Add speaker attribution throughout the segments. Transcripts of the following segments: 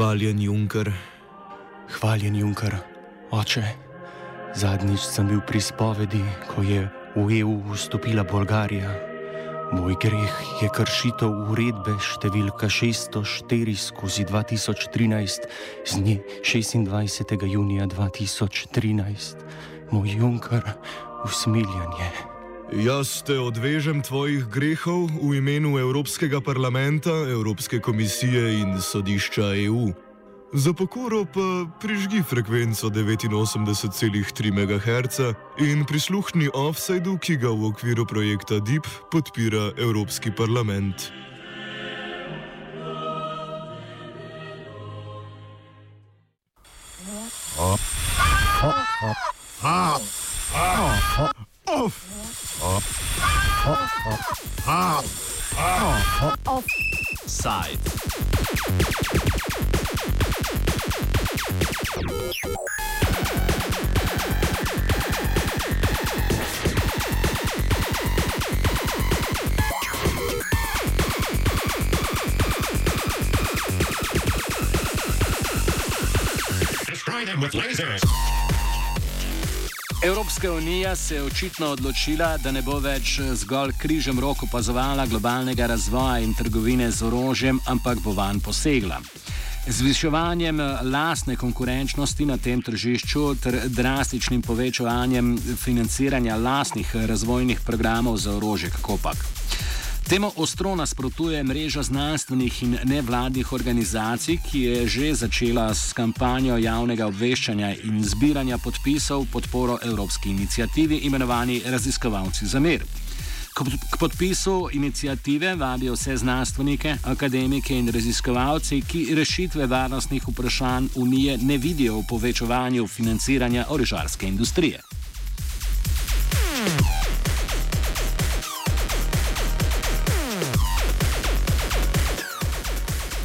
Speaker 1: Hvaljen Junker.
Speaker 2: Hvaljen Junker, oče. Zadnjič sem bil pri spovedi, ko je v EU vstopila Bolgarija. Moj greh je kršitev uredbe številka 604 skozi 2013 z dne 26. junija 2013. Moj Junker, usmiljanje.
Speaker 1: Jaz te odvežem tvojih grehov v imenu Evropskega parlamenta, Evropske komisije in sodišča EU. Za pokoro pa prižgi frekvenco 89,3 MHz in prisluhni offsajdu, ki ga v okviru projekta DIP podpira Evropski parlament.
Speaker 3: Offside.
Speaker 4: Destroy them with lasers.
Speaker 3: Evropska unija se je očitno odločila, da ne bo več zgolj križem rok opazovala globalnega razvoja in trgovine z orožjem, ampak bo van posegla. Zviševanjem lastne konkurenčnosti na tem tržišču ter drastičnim povečevanjem financiranja lastnih razvojnih programov za orožje, kako pak. Temu ostro nasprotuje mreža znanstvenih in nevladnih organizacij, ki je že začela s kampanjo javnega obveščanja in zbiranja podpisov podporo evropski inicijativi imenovani Raziskovalci za mir. K podpisu inicijative vabijo vse znanstvenike, akademike in raziskovalci, ki rešitve varnostnih vprašanj Unije ne vidijo v povečevanju financiranja orožarske industrije.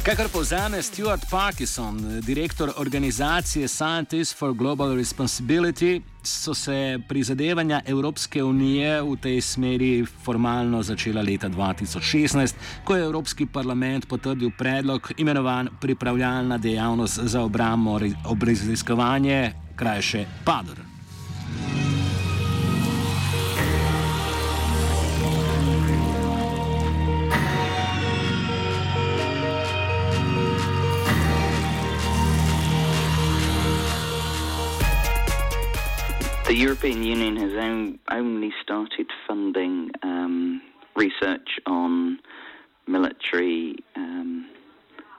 Speaker 3: Kakor povzame Stuart Parkinson, direktor organizacije Scientists for Global Responsibility, so se prizadevanja Evropske unije v tej smeri formalno začela leta 2016, ko je Evropski parlament potrdil predlog imenovan pripravljalna dejavnost za obrambo obraziskovanje, krajše PADR.
Speaker 5: The European Union has on, only started funding um, research on military, um,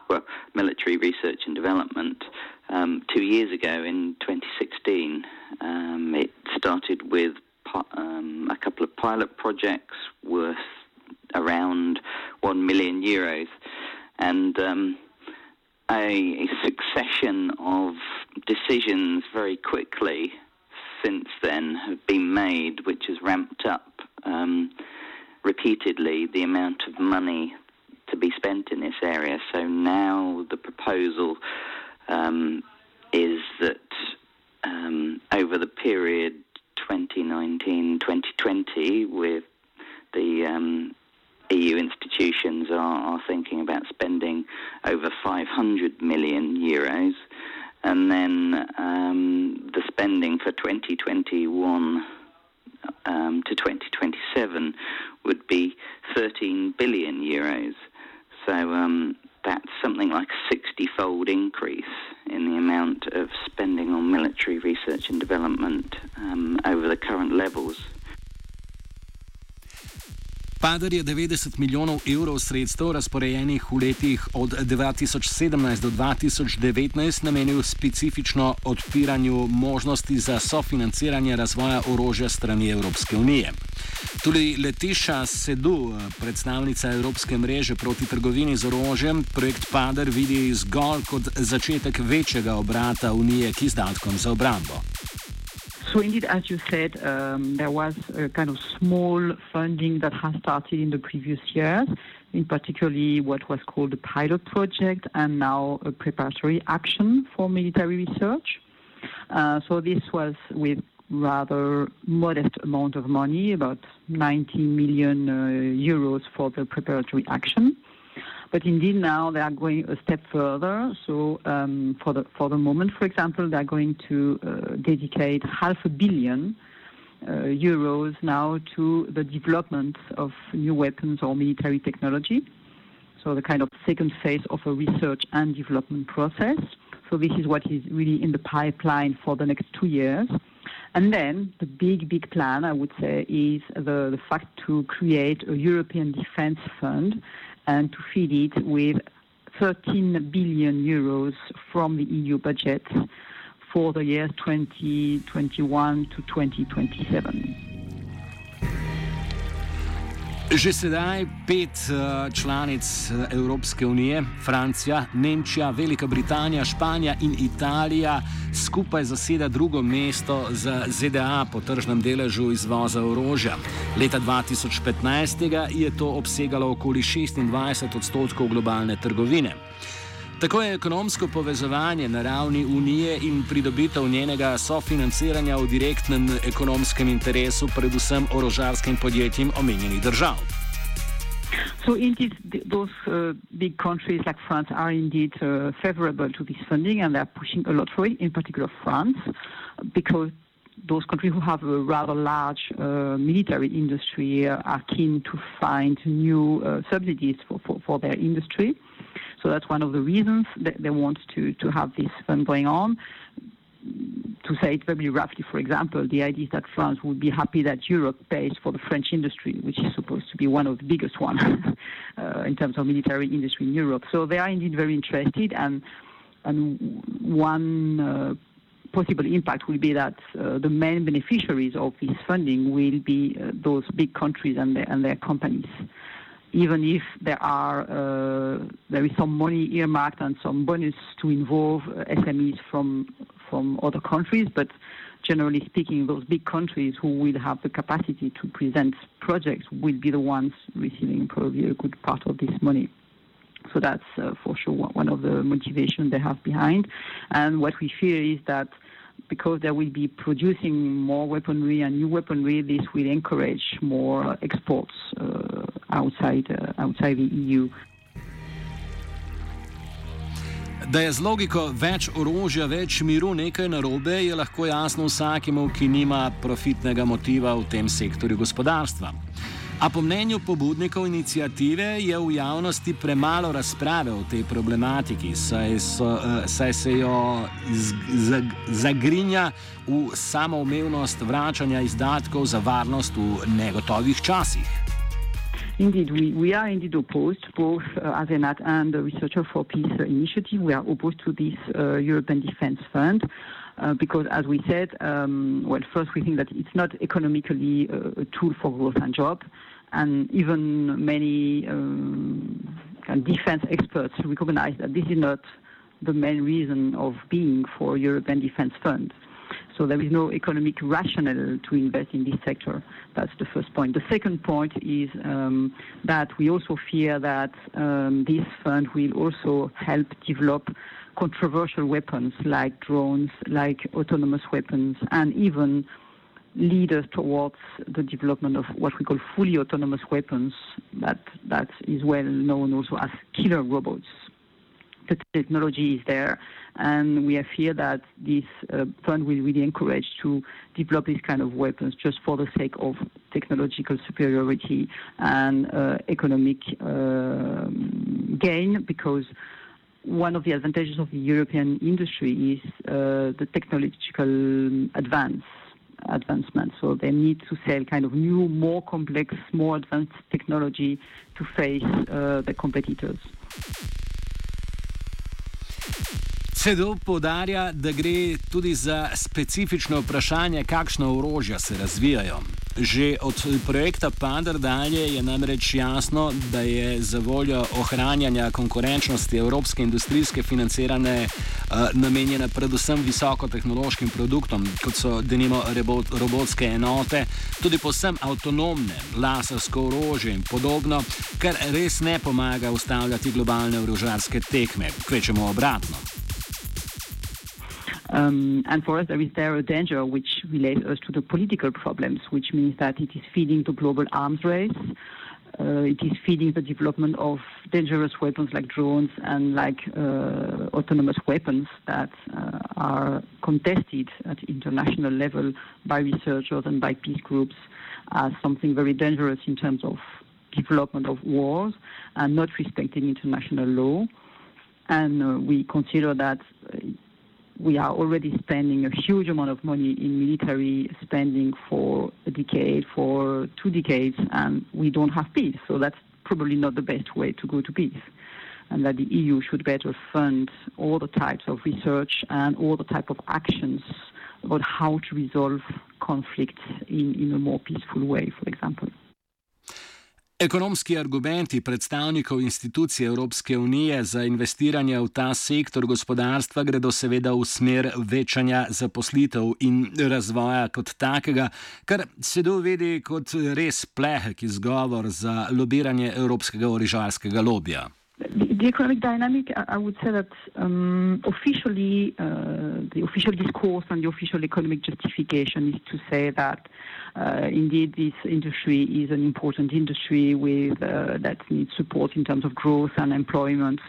Speaker 5: well, military research and development um, two years ago in 2016. Um, it started with um, a couple of pilot projects worth around one million euros, and um, a succession of decisions very quickly since then have been made, which has ramped up um, repeatedly the amount of money to be spent in this area. So now the proposal um, is that um, over the period 2019-2020, with the um, EU institutions are, are, thinking about spending over 500 million euros and then um, the spending for 2021 um, to 2027 would be 13 billion euros. So um, that's something like a 60 fold increase in the amount of spending on military research and development um, over the current levels.
Speaker 3: Padar je 90 milijonov evrov sredstev, razporejenih v letih od 2017 do 2019, namenil specifično odpiranju možnosti za sofinanciranje razvoja orožja strani Evropske unije. Tudi letišča Sedu, predstavnica Evropske mreže proti trgovini z orožjem, projekt Padar vidi zgolj kot začetek večjega obrata Unije k izdatkom za obrambo.
Speaker 6: So indeed, as you said, um, there was a kind of small funding that has started in the previous years, in particularly what was called a pilot project and now a preparatory action for military research. Uh, so this was with rather modest amount of money, about 90 million uh, euros for the preparatory action. But indeed, now they are going a step further. So um, for the for the moment, for example, they are going to uh, dedicate half a billion uh, euros now to the development of new weapons or military technology. So the kind of second phase of a research and development process. So this is what is really in the pipeline for the next two years. And then the big, big plan, I would say, is the, the fact to create a European defense fund and to feed it with 13 billion euros from the EU budget for the years 2021 to 2027.
Speaker 3: Že sedaj pet uh, članic eh, Evropske unije, Francija, Nemčija, Velika Britanija, Španija in Italija, skupaj zaseda drugo mesto za ZDA po tržnem deležu izvoza orožja. Leta 2015 je to obsegalo okoli 26 odstotkov globalne trgovine. Tako je ekonomsko povezovanje na ravni Unije in pridobitev njenega sofinanciranja v direktnem ekonomskem interesu, predvsem orožarskim podjetjem omenjenih držav.
Speaker 6: So indeed, those uh, big countries like France are indeed uh, favorable to this funding and they're pushing a lot for it, in particular France, because those countries who have a rather large uh, military industry uh, are keen to find new uh, subsidies for, for, for their industry. So that's one of the reasons that they want to, to have this fund going on. To say it very roughly, for example, the idea is that France would be happy that Europe pays for the French industry, which is supposed to be one of the biggest ones uh, in terms of military industry in Europe. So they are indeed very interested, and and one uh, possible impact will be that uh, the main beneficiaries of this funding will be uh, those big countries and their, and their companies even if there are uh, there is some money earmarked and some bonus to involve uh, SMEs from from other countries, but generally speaking, those big countries who will have the capacity to present projects will be the ones receiving probably a good part of this money. So that's uh, for sure one of the motivations they have behind. And what we fear is that because they will be producing more weaponry and new weaponry, this will encourage more exports uh, outside, uh, outside the EU.
Speaker 3: Da je z logiko več orožja, več miru nekaj narobe, je lahko jasno vsakemu, ki nima profitnega motiva v tem sektorju gospodarstva. A po mnenju pobudnikov inicijative je v javnosti premalo razprave o tej problematiki, saj, so, uh, saj se jo z, z, zagrinja v samoumevnost vračanja izdatkov za varnost v negotovih časih.
Speaker 6: Indeed, we, we are indeed opposed, both uh, ASENAT and the Researcher for Peace initiative. We are opposed to this uh, European Defence Fund. Uh, because, as we said, um, well, first we think that it's not economically uh, a tool for growth and jobs, and even many um, defense experts recognize that this is not the main reason of being for European Defense Fund. So there is no economic rationale to invest in this sector. That's the first point. The second point is um, that we also fear that um, this fund will also help develop controversial weapons like drones, like autonomous weapons, and even lead us towards the development of what we call fully autonomous weapons that, that is well known also as killer robots. The technology is there, and we fear that this uh, fund will really encourage to develop these kind of weapons just for the sake of technological superiority and uh, economic uh, gain because one of the advantages of the European industry is uh, the technological advance advancement. So they need to sell kind of new, more complex, more advanced technology to face uh, the competitors.
Speaker 3: CEDO podarja, da gre tudi za specifično vprašanje, kakšno orožja se razvijajo. Že od projekta Padar dalje je namreč jasno, da je za voljo ohranjanja konkurenčnosti evropske industrijske financirane uh, namenjena predvsem visokotehnološkim produktom, kot so denimo robotske enote, tudi posem avtonomne, lasersko orožje in podobno, kar res ne pomaga ustavljati globalne orožarske tekme, kvečemo obratno.
Speaker 6: Um, and for us, there is there a danger which relates us to the political problems, which means that it is feeding the global arms race. Uh, it is feeding the development of dangerous weapons like drones and like uh, autonomous weapons that uh, are contested at international level by researchers and by peace groups as something very dangerous in terms of development of wars and not respecting international law. And uh, we consider that we are already spending a huge amount of money in military spending for a decade, for two decades, and we don't have peace. So that's probably not the best way to go to peace. And that the EU should better fund all the types of research and all the type of actions about how to resolve conflicts in, in a more peaceful way, for example.
Speaker 3: Ekonomski argumenti predstavnikov institucij Evropske unije za investiranje v ta sektor gospodarstva gredo seveda v smer večanja zaposlitev in razvoja kot takega, kar se dovedi kot res plehek izgovor za lobiranje evropskega orižalskega lobija.
Speaker 6: The economic dynamic, I would say that um, officially, uh, the official discourse and the official economic justification is to say that uh, indeed this industry is an important industry with uh, that needs support in terms of growth and employment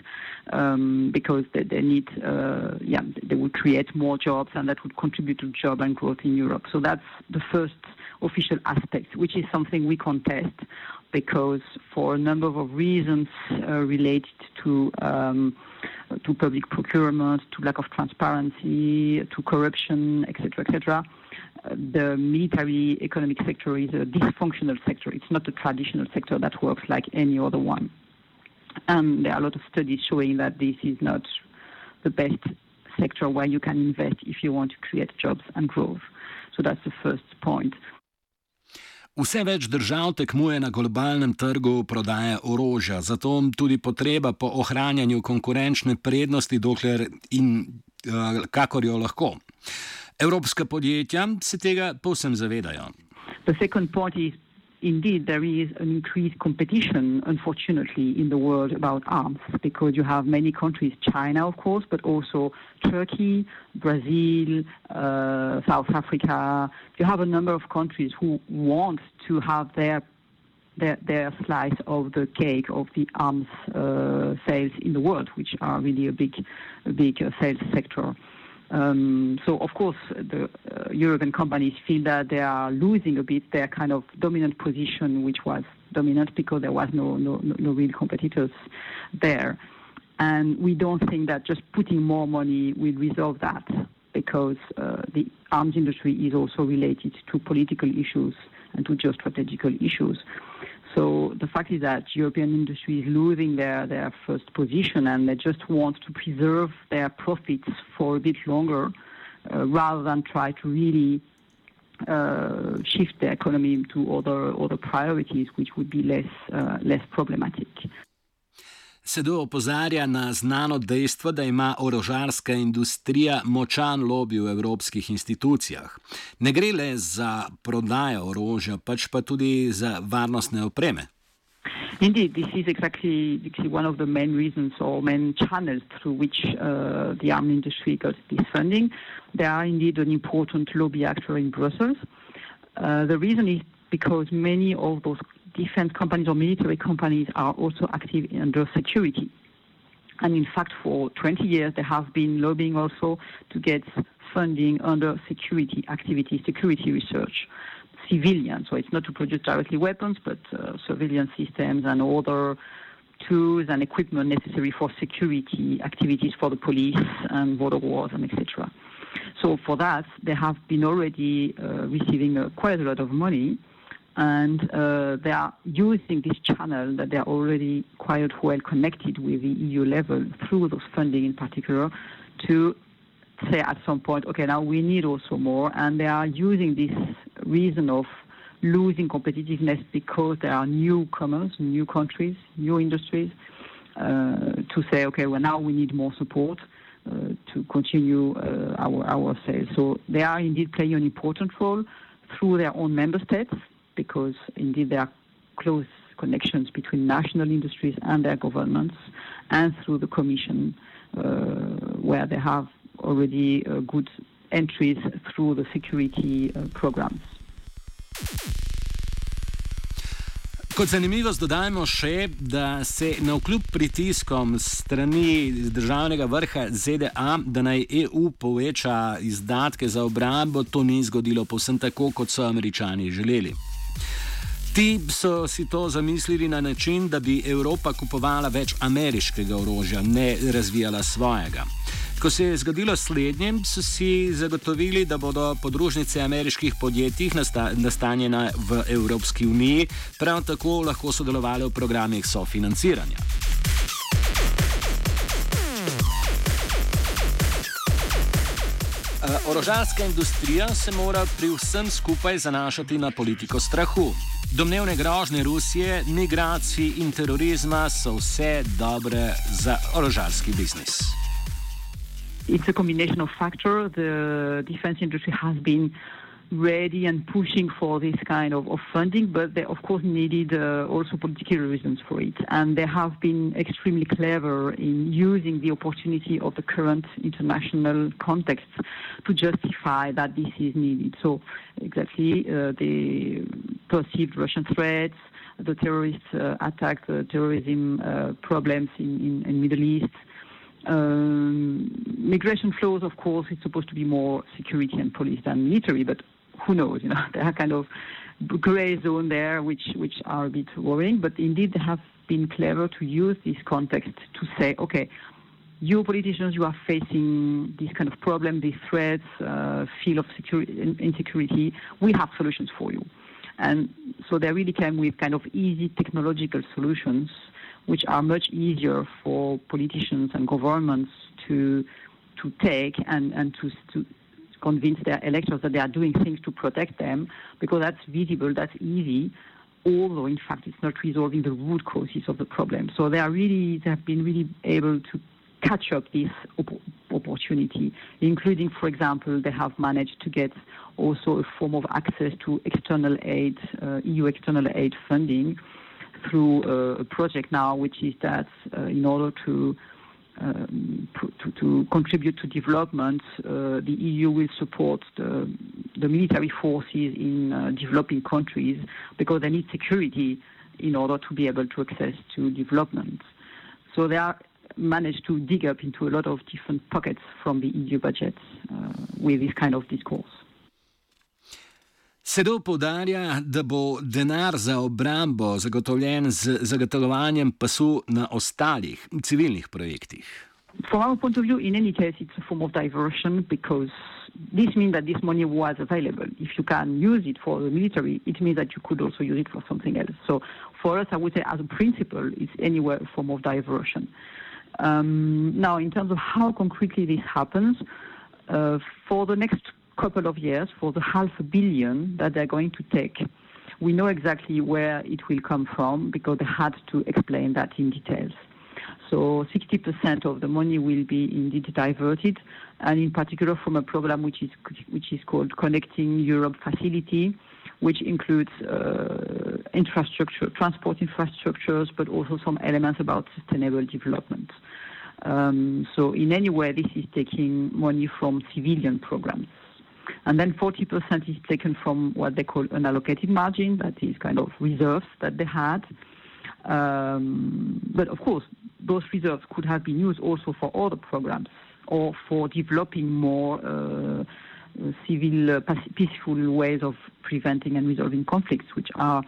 Speaker 6: um, because they, they need, uh, yeah, they would create more jobs and that would contribute to job and growth in Europe. So that's the first official aspect, which is something we contest because for a number of reasons uh, related to um, to public procurement, to lack of transparency, to corruption, etc., etc. Uh, the military economic sector is a dysfunctional sector. It's not a traditional sector that works like any other one. And there are a lot of studies showing that this is not the best sector where you can invest if you want to create jobs and growth. So that's the first point.
Speaker 3: Vse več držav tekmuje na globalnem trgu prodaje orožja, zato tudi potreba po ohranjanju konkurenčne prednosti, dokler in uh, kakor jo lahko. Evropska podjetja se tega povsem zavedajo.
Speaker 6: Indeed there is an increased competition, unfortunately, in the world about arms because you have many countries, China, of course, but also Turkey, Brazil, uh, South Africa. You have a number of countries who want to have their their, their slice of the cake of the arms uh, sales in the world, which are really a big, a big uh, sales sector. Um, so, of course, the uh, European companies feel that they are losing a bit their kind of dominant position, which was dominant because there was no, real competitors there. And we don't think that just putting more money will resolve that because uh, the arms industry is also related to political issues and to geostrategical issues. So the fact is that European industry is losing their, their first position and they just want to preserve their profits for a bit longer uh, rather than try to really uh, shift the economy to other, other priorities which would be less, uh, less problematic.
Speaker 3: Sedo opozarja na znano dejstvo, da ima orožarska industrija močan lobby v evropskih institucijah. Ne gre le za prodajo orožja, pač pa tudi za varnostne opreme.
Speaker 6: Indeed, this is exactly, one of the main reasons or main channels through which uh, the arms industry got this funding. They are indeed an important lobby actor in Brussels. Uh, the reason is because many of those defense companies or military companies are also active under security. And in fact, for 20 years, they have been lobbying also to get funding under security activities, security research, civilian. So it's not to produce directly weapons, but uh, surveillance systems and other tools and equipment necessary for security activities for the police and border wars and etc. So for that, they have been already uh, receiving uh, quite a lot of money and uh, they are using this channel that they are already quite well connected with the EU level through those funding in particular to say at some point, okay, now we need also more, and they are using this reason of losing competitiveness because there are newcomers, new countries, new industries, uh, to say, okay, well now we need more support. Uh, to continue uh, our our sales, so they are indeed playing an important role through their own member states because indeed there are close connections between national industries and their governments and through the Commission uh, where they have already uh, good entries through the security uh, programs.
Speaker 3: Kot zanimivost dodajmo še, da se na vkljub pritiskom strani državnega vrha ZDA, da naj EU poveča izdatke za obrambo, to ni zgodilo povsem tako, kot so američani želeli. Ti so si to zamislili na način, da bi Evropa kupovala več ameriškega orožja, ne razvijala svojega. Ko se je zgodilo slednje, so si zagotovili, da bodo podružnice ameriških podjetij nastanjene v Evropski uniji prav tako lahko sodelovali v programih sofinanciranja. Orožarska industrija se mora pri vsem skupaj zanašati na politiko strahu. Domnevne grožnje Rusije, migracij in terorizma so vse dobre za orožarski biznis.
Speaker 6: It's a combination of factors. The defense industry has been ready and pushing for this kind of, of funding, but they of course needed uh, also political reasons for it. And they have been extremely clever in using the opportunity of the current international context to justify that this is needed. So exactly, uh, the perceived Russian threats, the terrorist uh, attacks, the terrorism uh, problems in, in, in Middle East, um, migration flows, of course, it's supposed to be more security and police than military, but who knows? You know, there are kind of gray zone there, which which are a bit worrying. But indeed, they have been clever to use this context to say, okay, you politicians, you are facing this kind of problem, these threats, uh, feel of security, insecurity. We have solutions for you. And so they really came with kind of easy technological solutions, which are much easier for politicians and governments to to take and, and to, to convince their electors that they are doing things to protect them because that's visible, that's easy, although in fact it's not resolving the root causes of the problem. So they are really, they have been really able to catch up this op- opportunity, including, for example, they have managed to get also a form of access to external aid, uh, EU external aid funding through uh, a project now, which is that uh, in order to to, to, contribute to development, uh, the EU will support the, the military forces in uh, developing countries because they need security in order to be able to access to development. So they are managed to dig up into a lot of different pockets from the EU budget uh, with this kind of discourse.
Speaker 3: Sedo podarja, da bo denar za obrambo zagotovljen z zagotavljanjem pasu na ostalih civilnih projektih.
Speaker 6: From our point of view, in any case, it's a form of diversion because this means that this money was available. If you can use it for the military, it means that you could also use it for something else. So for us, I would say as a principle, it's anywhere a form of diversion. Um, now, in terms of how concretely this happens, uh, for the next couple of years for the half a billion that they're going to take. We know exactly where it will come from because they had to explain that in details. So 60% of the money will be indeed diverted, and in particular from a program which is which is called Connecting Europe Facility, which includes uh, infrastructure, transport infrastructures, but also some elements about sustainable development. Um, so in any way, this is taking money from civilian programs. And then 40% is taken from what they call unallocated margin, that is kind of reserves that they had. Um, but of course, those reserves could have been used also for other programs or for developing more uh, civil, uh, peaceful ways of preventing and resolving conflicts, which are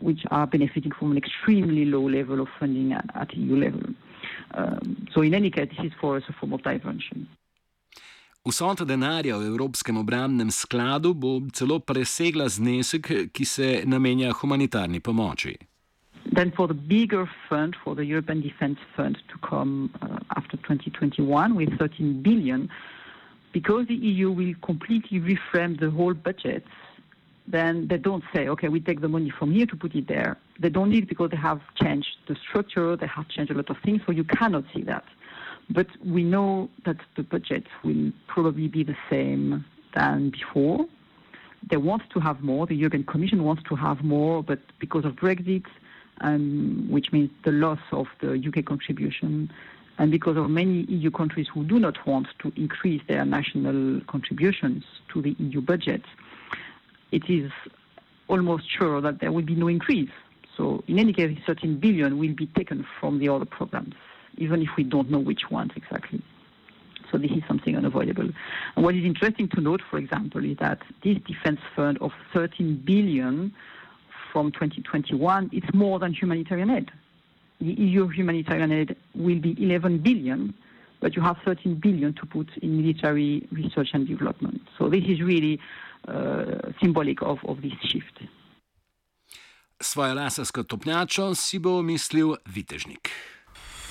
Speaker 6: which are benefiting from an extremely low level of funding at, at EU level. Um, so in any case, this is for us a form of diversion.
Speaker 3: Vsota denarja v Evropskem obramnem skladu bo celo presegla znesek, ki se namenja humanitarni pomoči.
Speaker 6: Then for the bigger fund, for the European Defence Fund to come uh, after 2021 with 13 billion, because the EU will completely reframe the whole budget, then they don't say, okay, we take the money from here to put it there. They don't need it because they have changed the structure, they have changed a lot of things, so you cannot see that. But we know that the budget will probably be the same than before. They want to have more. The European Commission wants to have more, but because of Brexit, um, which means the loss of the UK contribution, and because of many EU countries who do not want to increase their national contributions to the EU budget, it is almost sure that there will be no increase. So in any case, 13 billion will be taken from the other programs, even if we don't know which ones exactly. So this is something unavoidable. And what is interesting to note, for example, is that this defense fund of 13 billion from 2021, it's more than humanitarian aid. The EU humanitarian aid will be 11 billion, but you have 13 billion to put in military research and development. So this is really uh, symbolic of, of this shift.
Speaker 3: Svojo lasersko topnjačo si bo mislil Vitežnik.